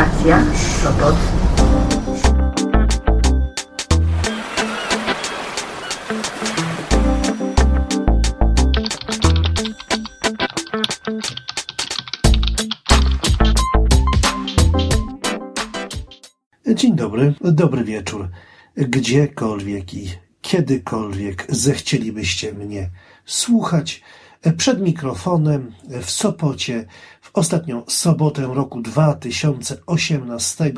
Stacja Sopot. Dzień dobry, dobry wieczór. Gdziekolwiek i kiedykolwiek zechcielibyście mnie słuchać, przed mikrofonem w Sopocie w ostatnią sobotę roku 2018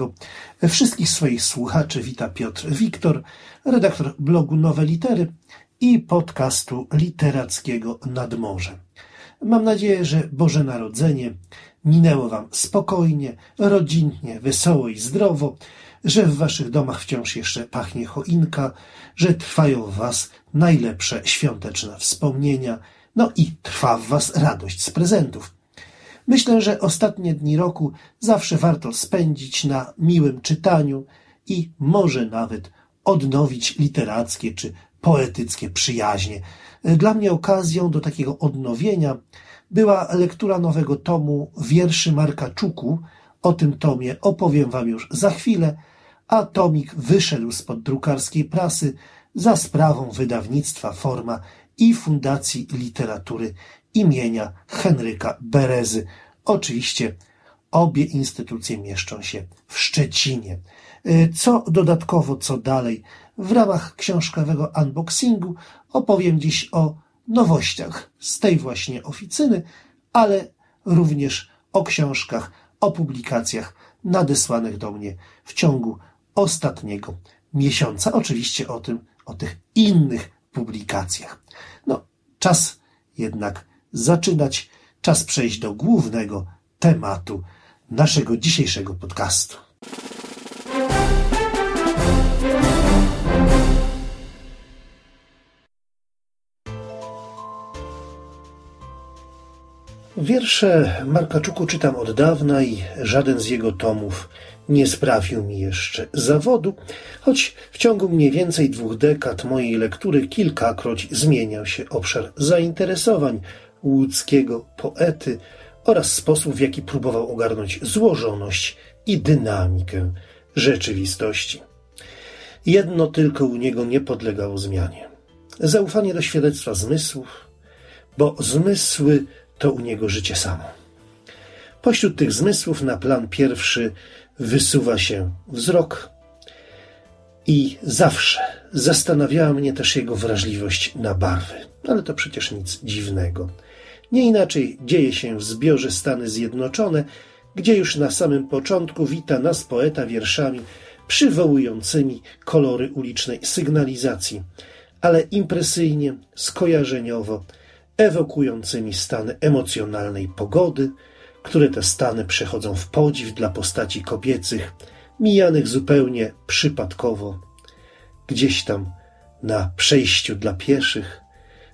wszystkich swoich słuchaczy wita Piotr Wiktor, redaktor blogu Nowe Litery i podcastu literackiego Nad Morze. Mam nadzieję, że Boże Narodzenie minęło Wam spokojnie, rodzinnie, wesoło i zdrowo, że w Waszych domach wciąż jeszcze pachnie choinka, że trwają w Was najlepsze świąteczne wspomnienia, no i trwa w Was radość z prezentów. Myślę, że ostatnie dni roku zawsze warto spędzić na miłym czytaniu i może nawet odnowić literackie czy poetyckie przyjaźnie. Dla mnie okazją do takiego odnowienia była lektura nowego tomu wierszy Marka Czuku. O tym tomie opowiem Wam już za chwilę, a tomik wyszedł spod drukarskiej prasy za sprawą wydawnictwa Forma i Fundacji Literatury imienia Henryka Berezy. Oczywiście obie instytucje mieszczą się w Szczecinie. Co dodatkowo, co dalej, w ramach książkowego unboxingu opowiem dziś o nowościach z tej właśnie oficyny, ale również o książkach, o publikacjach nadesłanych do mnie w ciągu ostatniego miesiąca. Oczywiście o tym, o tych innych publikacjach. No, czas jednak zaczynać, czas przejść do głównego tematu naszego dzisiejszego podcastu. Wiersze Marka Czuku czytam od dawna i żaden z jego tomów nie sprawił mi jeszcze zawodu, choć w ciągu mniej więcej dwóch dekad mojej lektury kilkakroć zmieniał się obszar zainteresowań łódzkiego poety oraz sposób, w jaki próbował ogarnąć złożoność i dynamikę rzeczywistości. Jedno tylko u niego nie podlegało zmianie. Zaufanie do świadectwa zmysłów, bo zmysły to u niego życie samo. Pośród tych zmysłów na plan pierwszy wysuwa się wzrok i zawsze zastanawiała mnie też jego wrażliwość na barwy. Ale to przecież nic dziwnego. Nie inaczej dzieje się w zbiorze Stany Zjednoczone, gdzie już na samym początku wita nas poeta wierszami przywołującymi kolory ulicznej sygnalizacji, ale impresyjnie, skojarzeniowo, ewokującymi stany emocjonalnej pogody, które te stany przechodzą w podziw dla postaci kobiecych, mijanych zupełnie przypadkowo, gdzieś tam na przejściu dla pieszych,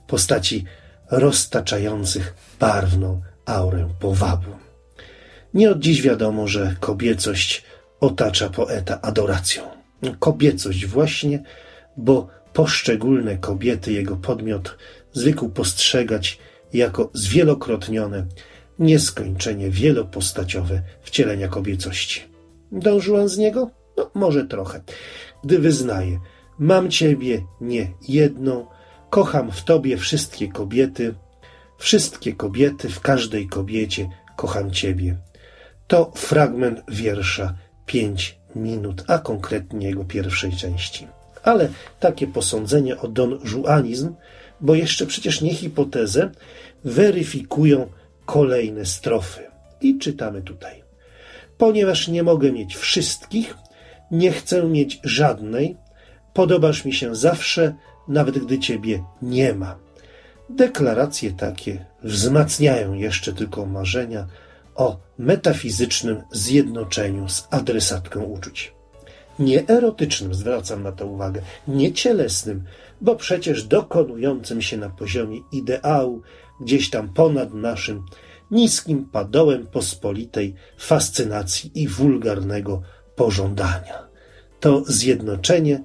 postaci roztaczających barwną aurę powabu. Nie od dziś wiadomo, że kobiecość otacza poeta adoracją. Kobiecość właśnie, bo poszczególne kobiety jego podmiot zwykł postrzegać jako zwielokrotnione, nieskończenie wielopostaciowe wcielenia kobiecości. Dążyłam z niego? No, może trochę. Gdy wyznaję, mam ciebie nie jedną, kocham w tobie wszystkie kobiety, wszystkie kobiety, w każdej kobiecie kocham ciebie. To fragment wiersza pięć minut, a konkretnie jego pierwszej części. Ale takie posądzenie o don Juanizm, bo jeszcze przecież nie hipotezę, weryfikują kolejne strofy. I czytamy tutaj. Ponieważ nie mogę mieć wszystkich, nie chcę mieć żadnej, podobasz mi się zawsze, nawet gdy ciebie nie ma. Deklaracje takie wzmacniają jeszcze tylko marzenia o metafizycznym zjednoczeniu z adresatką uczuć. Nie erotycznym, zwracam na to uwagę, nie cielesnym, bo przecież dokonującym się na poziomie ideału, gdzieś tam ponad naszym niskim padołem pospolitej fascynacji i wulgarnego pożądania. To zjednoczenie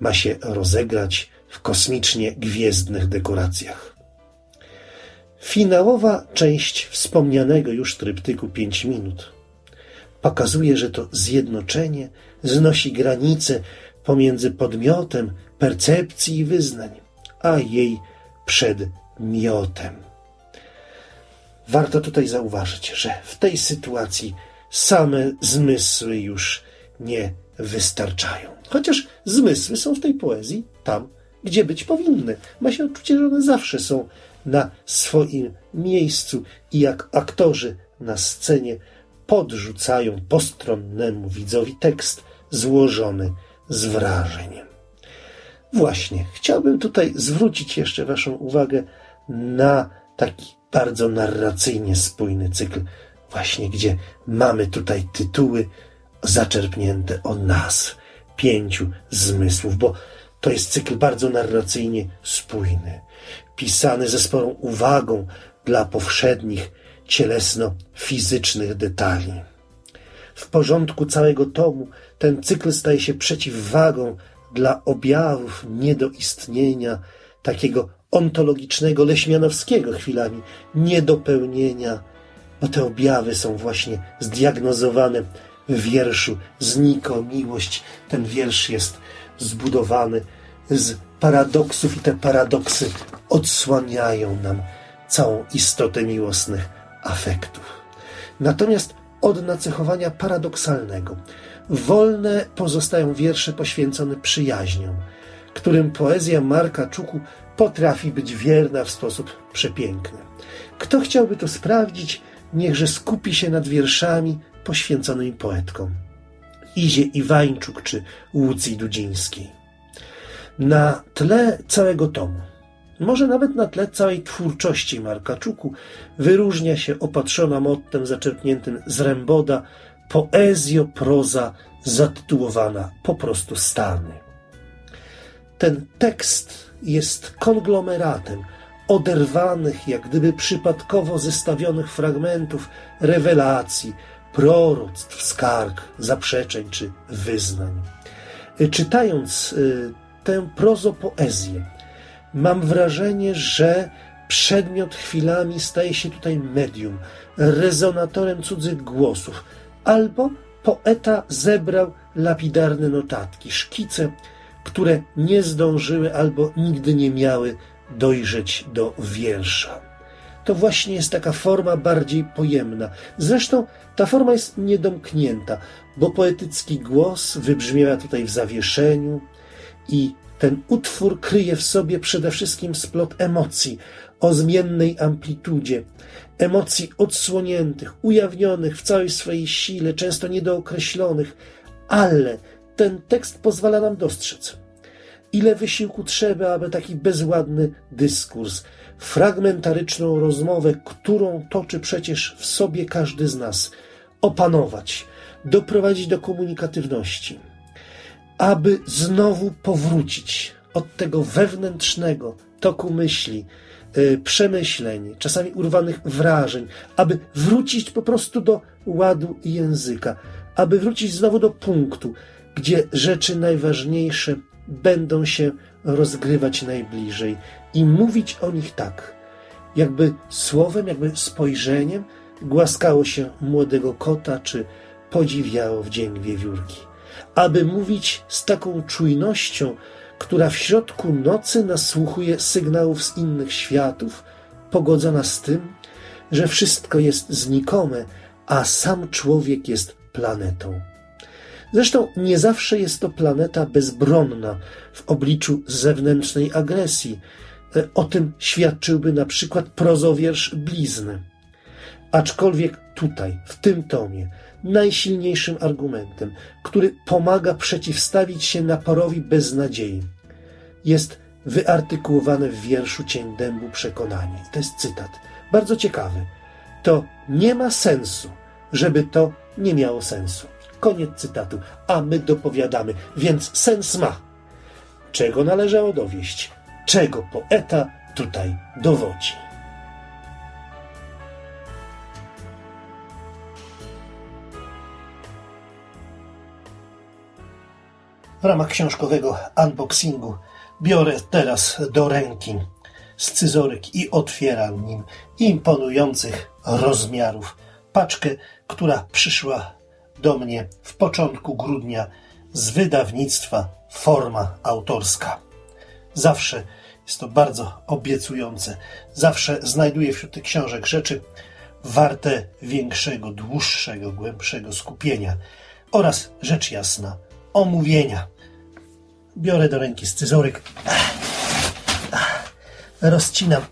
ma się rozegrać w kosmicznie gwiezdnych dekoracjach. Finałowa część wspomnianego już tryptyku pięć minut Pokazuje, że to zjednoczenie znosi granice pomiędzy podmiotem percepcji i wyznań, a jej przedmiotem. Warto tutaj zauważyć, że w tej sytuacji same zmysły już nie wystarczają. Chociaż zmysły są w tej poezji tam, gdzie być powinny. Ma się odczucie, że one zawsze są na swoim miejscu i jak aktorzy na scenie podrzucają postronnemu widzowi tekst złożony z wrażeniem. Właśnie, chciałbym tutaj zwrócić jeszcze Waszą uwagę na taki bardzo narracyjnie spójny cykl, właśnie gdzie mamy tutaj tytuły zaczerpnięte o nazw pięciu zmysłów, bo to jest cykl bardzo narracyjnie spójny, pisany ze sporą uwagą dla powszednich, cielesno-fizycznych detali. W porządku całego tomu ten cykl staje się przeciwwagą dla objawów niedoistnienia, takiego ontologicznego, leśmianowskiego chwilami, niedopełnienia, bo te objawy są właśnie zdiagnozowane w wierszu Znikomiłość. Ten wiersz jest zbudowany z paradoksów i te paradoksy odsłaniają nam całą istotę miłosnych afektów. Natomiast od nacechowania paradoksalnego wolne pozostają wiersze poświęcone przyjaźniom, którym poezja Marka Czuku potrafi być wierna w sposób przepiękny. Kto chciałby to sprawdzić, niechże skupi się nad wierszami poświęconymi poetkom. Izie Iwańczuk czy Łucji Dudzińskiej. Na tle całego tomu, może nawet na tle całej twórczości Marka Czuku, wyróżnia się opatrzona mottem zaczerpniętym z Remboda poezjo-proza zatytułowana po prostu Stany. Ten tekst jest konglomeratem oderwanych, jak gdyby przypadkowo zestawionych fragmentów rewelacji, proroctw, skarg, zaprzeczeń czy wyznań. Czytając y, tę prozopoezję, mam wrażenie, że przedmiot chwilami staje się tutaj medium, rezonatorem cudzych głosów, albo poeta zebrał lapidarne notatki, szkice, które nie zdążyły albo nigdy nie miały dojrzeć do wiersza. To właśnie jest taka forma bardziej pojemna. Zresztą ta forma jest niedomknięta, bo poetycki głos wybrzmiewa tutaj w zawieszeniu i ten utwór kryje w sobie przede wszystkim splot emocji o zmiennej amplitudzie, emocji odsłoniętych, ujawnionych w całej swojej sile, często niedookreślonych, ale ten tekst pozwala nam dostrzec, ile wysiłku trzeba, aby taki bezładny dyskurs, fragmentaryczną rozmowę, którą toczy przecież w sobie każdy z nas, opanować, doprowadzić do komunikatywności, aby znowu powrócić od tego wewnętrznego toku myśli, yy, przemyśleń, czasami urwanych wrażeń, aby wrócić po prostu do ładu języka, aby wrócić znowu do punktu, gdzie rzeczy najważniejsze będą się rozgrywać najbliżej i mówić o nich tak, jakby słowem, jakby spojrzeniem głaskało się młodego kota, czy podziwiało w dzień wiewiórki. Aby mówić z taką czujnością, która w środku nocy nasłuchuje sygnałów z innych światów, pogodzona z tym, że wszystko jest znikome, a sam człowiek jest planetą. Zresztą nie zawsze jest to planeta bezbronna w obliczu zewnętrznej agresji. E, o tym świadczyłby na przykład prozowiersz Blizny. Aczkolwiek tutaj, w tym tomie, najsilniejszym argumentem, który pomaga przeciwstawić się naporowi beznadziei, jest wyartykułowane w wierszu Cień Dębu przekonanie. To jest cytat. Bardzo ciekawy. To nie ma sensu, żeby to nie miało sensu. Koniec cytatu. A my dopowiadamy, więc sens ma. Czego należało dowieść? Czego poeta tutaj dowodzi? W ramach książkowego unboxingu biorę teraz do ręki scyzoryk i otwieram nim imponujących rozmiarów paczkę, która przyszła do mnie w początku grudnia z wydawnictwa Forma Autorska. Zawsze jest to bardzo obiecujące. Zawsze znajduję wśród tych książek rzeczy warte większego, dłuższego, głębszego skupienia oraz rzecz jasna omówienia. Biorę do ręki scyzoryk, rozcinam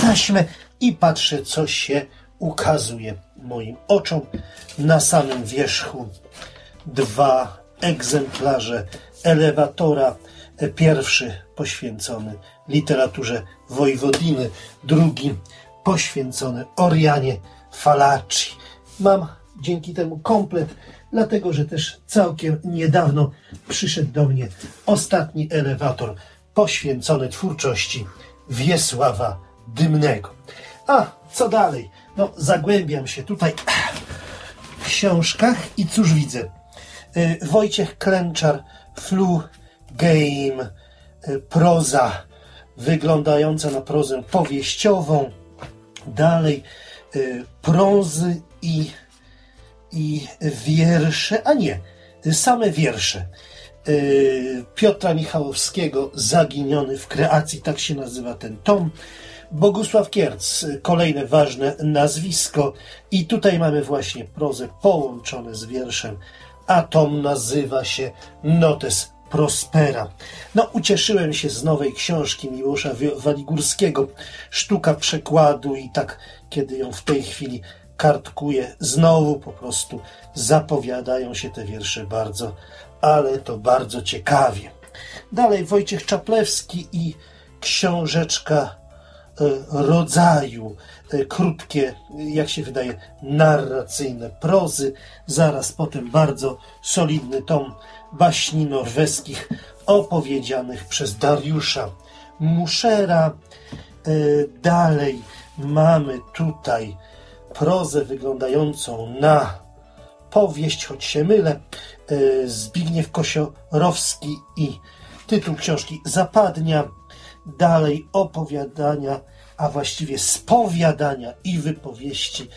taśmę i patrzę, co się ukazuje moim oczom. Na samym wierzchu dwa egzemplarze elewatora. Pierwszy poświęcony literaturze Wojwodiny, drugi poświęcony Orianie Falaci. Mam dzięki temu komplet, dlatego że też całkiem niedawno przyszedł do mnie ostatni elewator poświęcony twórczości Wiesława Dymnego. A co dalej? No, zagłębiam się tutaj w książkach i cóż widzę? Y, Wojciech Klęczar, Flu Game, y, proza wyglądająca na prozę powieściową, dalej y, prozy i, i wiersze, a nie, same wiersze. Piotra Michałowskiego, Zaginiony w kreacji, tak się nazywa ten tom. Bogusław Kierc, kolejne ważne nazwisko. I tutaj mamy właśnie prozę połączone z wierszem, a tom nazywa się Notes Prospera. No, ucieszyłem się z nowej książki Miłosza Waligórskiego, Sztuka przekładu i tak, kiedy ją w tej chwili kartkuję, znowu po prostu zapowiadają się te wiersze bardzo, ale to bardzo ciekawie. Dalej Wojciech Czaplewski i książeczka rodzaju e, krótkie, jak się wydaje, narracyjne prozy. Zaraz potem bardzo solidny tom baśni norweskich opowiedzianych przez Dariusza Muszera. E, dalej mamy tutaj prozę wyglądającą na powieść, choć się mylę, Zbigniew Kosiorowski i tytuł książki Zapadnia dalej opowiadania, a właściwie spowiadania i wypowieści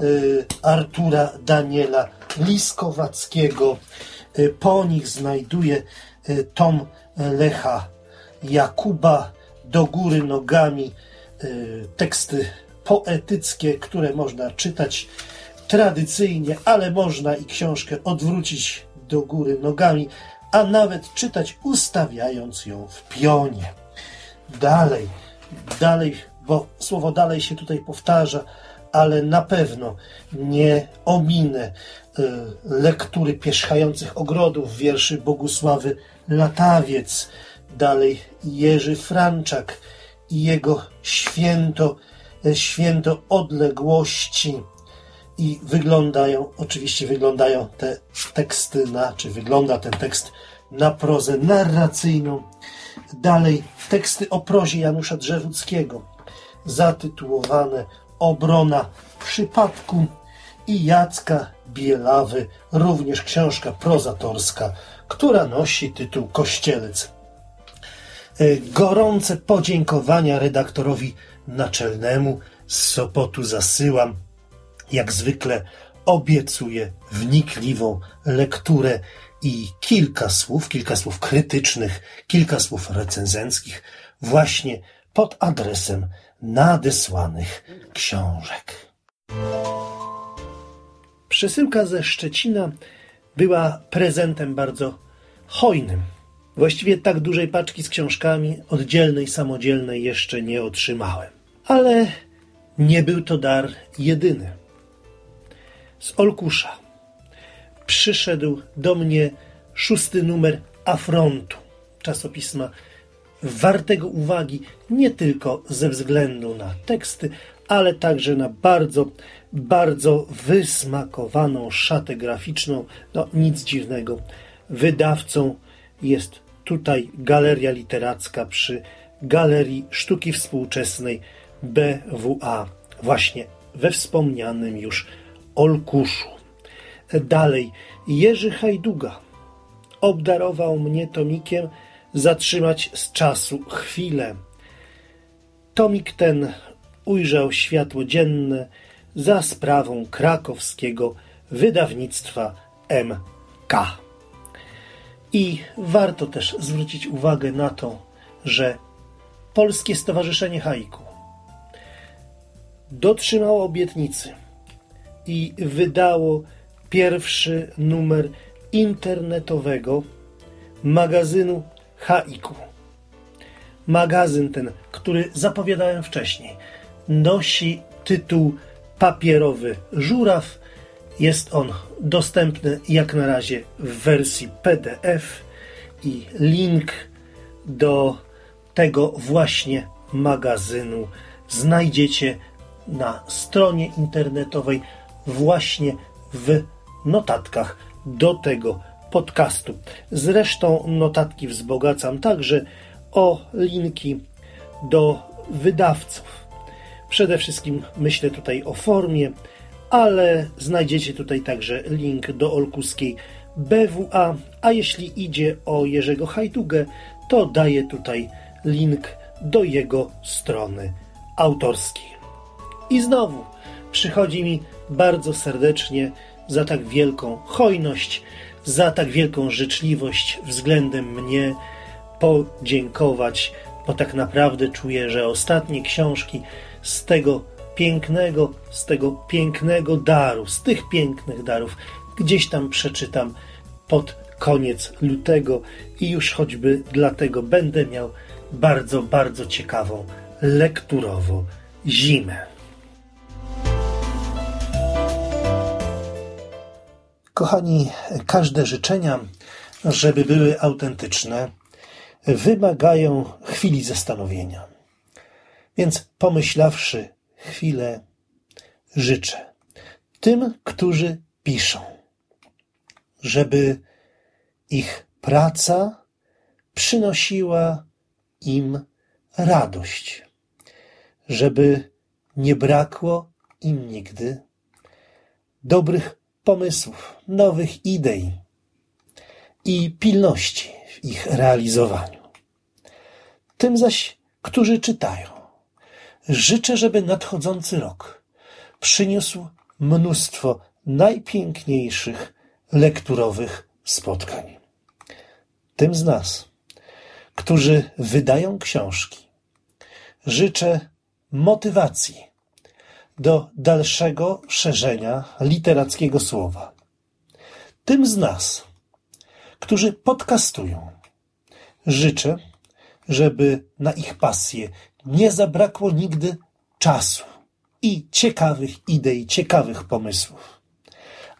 y, Artura Daniela Liskowackiego. Y, po nich znajduje y, tom Lecha Jakuba do góry nogami, teksty poetyckie, które można czytać tradycyjnie, ale można i książkę odwrócić do góry nogami, a nawet czytać ustawiając ją w pionie dalej, dalej, bo słowo dalej się tutaj powtarza, ale na pewno nie ominę y, lektury pierzchających ogrodów wierszy Bogusławy Latawiec, dalej Jerzy Franczak i jego święto, y, święto odległości. I wyglądają, oczywiście wyglądają te teksty na, czy wygląda ten tekst na prozę narracyjną. Dalej teksty o prozie Janusza Drzewuckiego, zatytułowane Obrona przypadku i Jacka Bielawy, również książka prozatorska, która nosi tytuł Kościelec. E, gorące podziękowania redaktorowi naczelnemu z Sopotu zasyłam. Jak zwykle obiecuję wnikliwą lekturę i kilka słów, kilka słów krytycznych, kilka słów recenzenckich właśnie pod adresem nadesłanych książek. Przesyłka ze Szczecina była prezentem bardzo hojnym. Właściwie tak dużej paczki z książkami oddzielnej, samodzielnej jeszcze nie otrzymałem. Ale nie był to dar jedyny. Z Olkusza przyszedł do mnie szósty numer Afrontu, czasopisma wartego uwagi nie tylko ze względu na teksty, ale także na bardzo, bardzo wysmakowaną szatę graficzną. No nic dziwnego. Wydawcą jest tutaj Galeria Literacka przy Galerii Sztuki Współczesnej BWA, właśnie we wspomnianym już Olkuszu. Dalej, Jerzy Hajduga obdarował mnie tomikiem zatrzymać z czasu chwilę. Tomik ten ujrzał światło dzienne za sprawą krakowskiego wydawnictwa MK. I warto też zwrócić uwagę na to, że Polskie Stowarzyszenie Haiku dotrzymało obietnicy i wydało pierwszy numer internetowego magazynu Haiku. Magazyn ten, który zapowiadałem wcześniej, nosi tytuł Papierowy Żuraw. Jest on dostępny jak na razie w wersji PDF i link do tego właśnie magazynu znajdziecie na stronie internetowej właśnie w notatkach do tego podcastu. Zresztą notatki wzbogacam także o linki do wydawców. Przede wszystkim myślę tutaj o formie, ale znajdziecie tutaj także link do olkuskiej BWA, a jeśli idzie o Jerzego Hajdugę, to daję tutaj link do jego strony autorskiej. I znowu przychodzi mi bardzo serdecznie za tak wielką hojność, za tak wielką życzliwość względem mnie podziękować, bo tak naprawdę czuję, że ostatnie książki z tego pięknego, z tego pięknego daru, z tych pięknych darów, gdzieś tam przeczytam pod koniec lutego i już choćby dlatego będę miał bardzo, bardzo ciekawą lekturowo zimę. Kochani, każde życzenia, żeby były autentyczne, wymagają chwili zastanowienia. Więc pomyślawszy chwilę, życzę tym, którzy piszą, żeby ich praca przynosiła im radość, żeby nie brakło im nigdy dobrych pomysłów, nowych idei i pilności w ich realizowaniu. Tym zaś, którzy czytają, życzę, żeby nadchodzący rok przyniósł mnóstwo najpiękniejszych lekturowych spotkań. Tym z nas, którzy wydają książki, życzę motywacji do dalszego szerzenia literackiego słowa. Tym z nas, którzy podcastują, życzę, żeby na ich pasję nie zabrakło nigdy czasu i ciekawych idei, ciekawych pomysłów.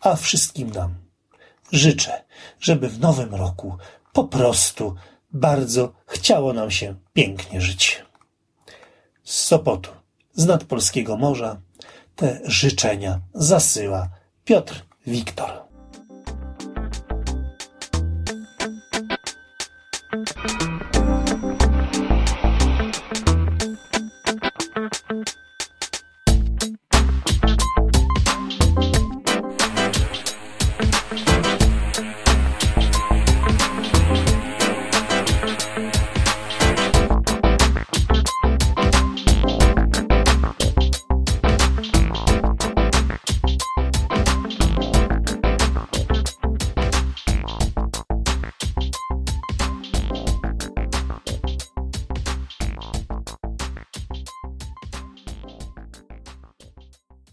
A wszystkim nam życzę, żeby w nowym roku po prostu bardzo chciało nam się pięknie żyć. Z Sopotu, z nadpolskiego morza, te życzenia zasyła Piotr Wiktor.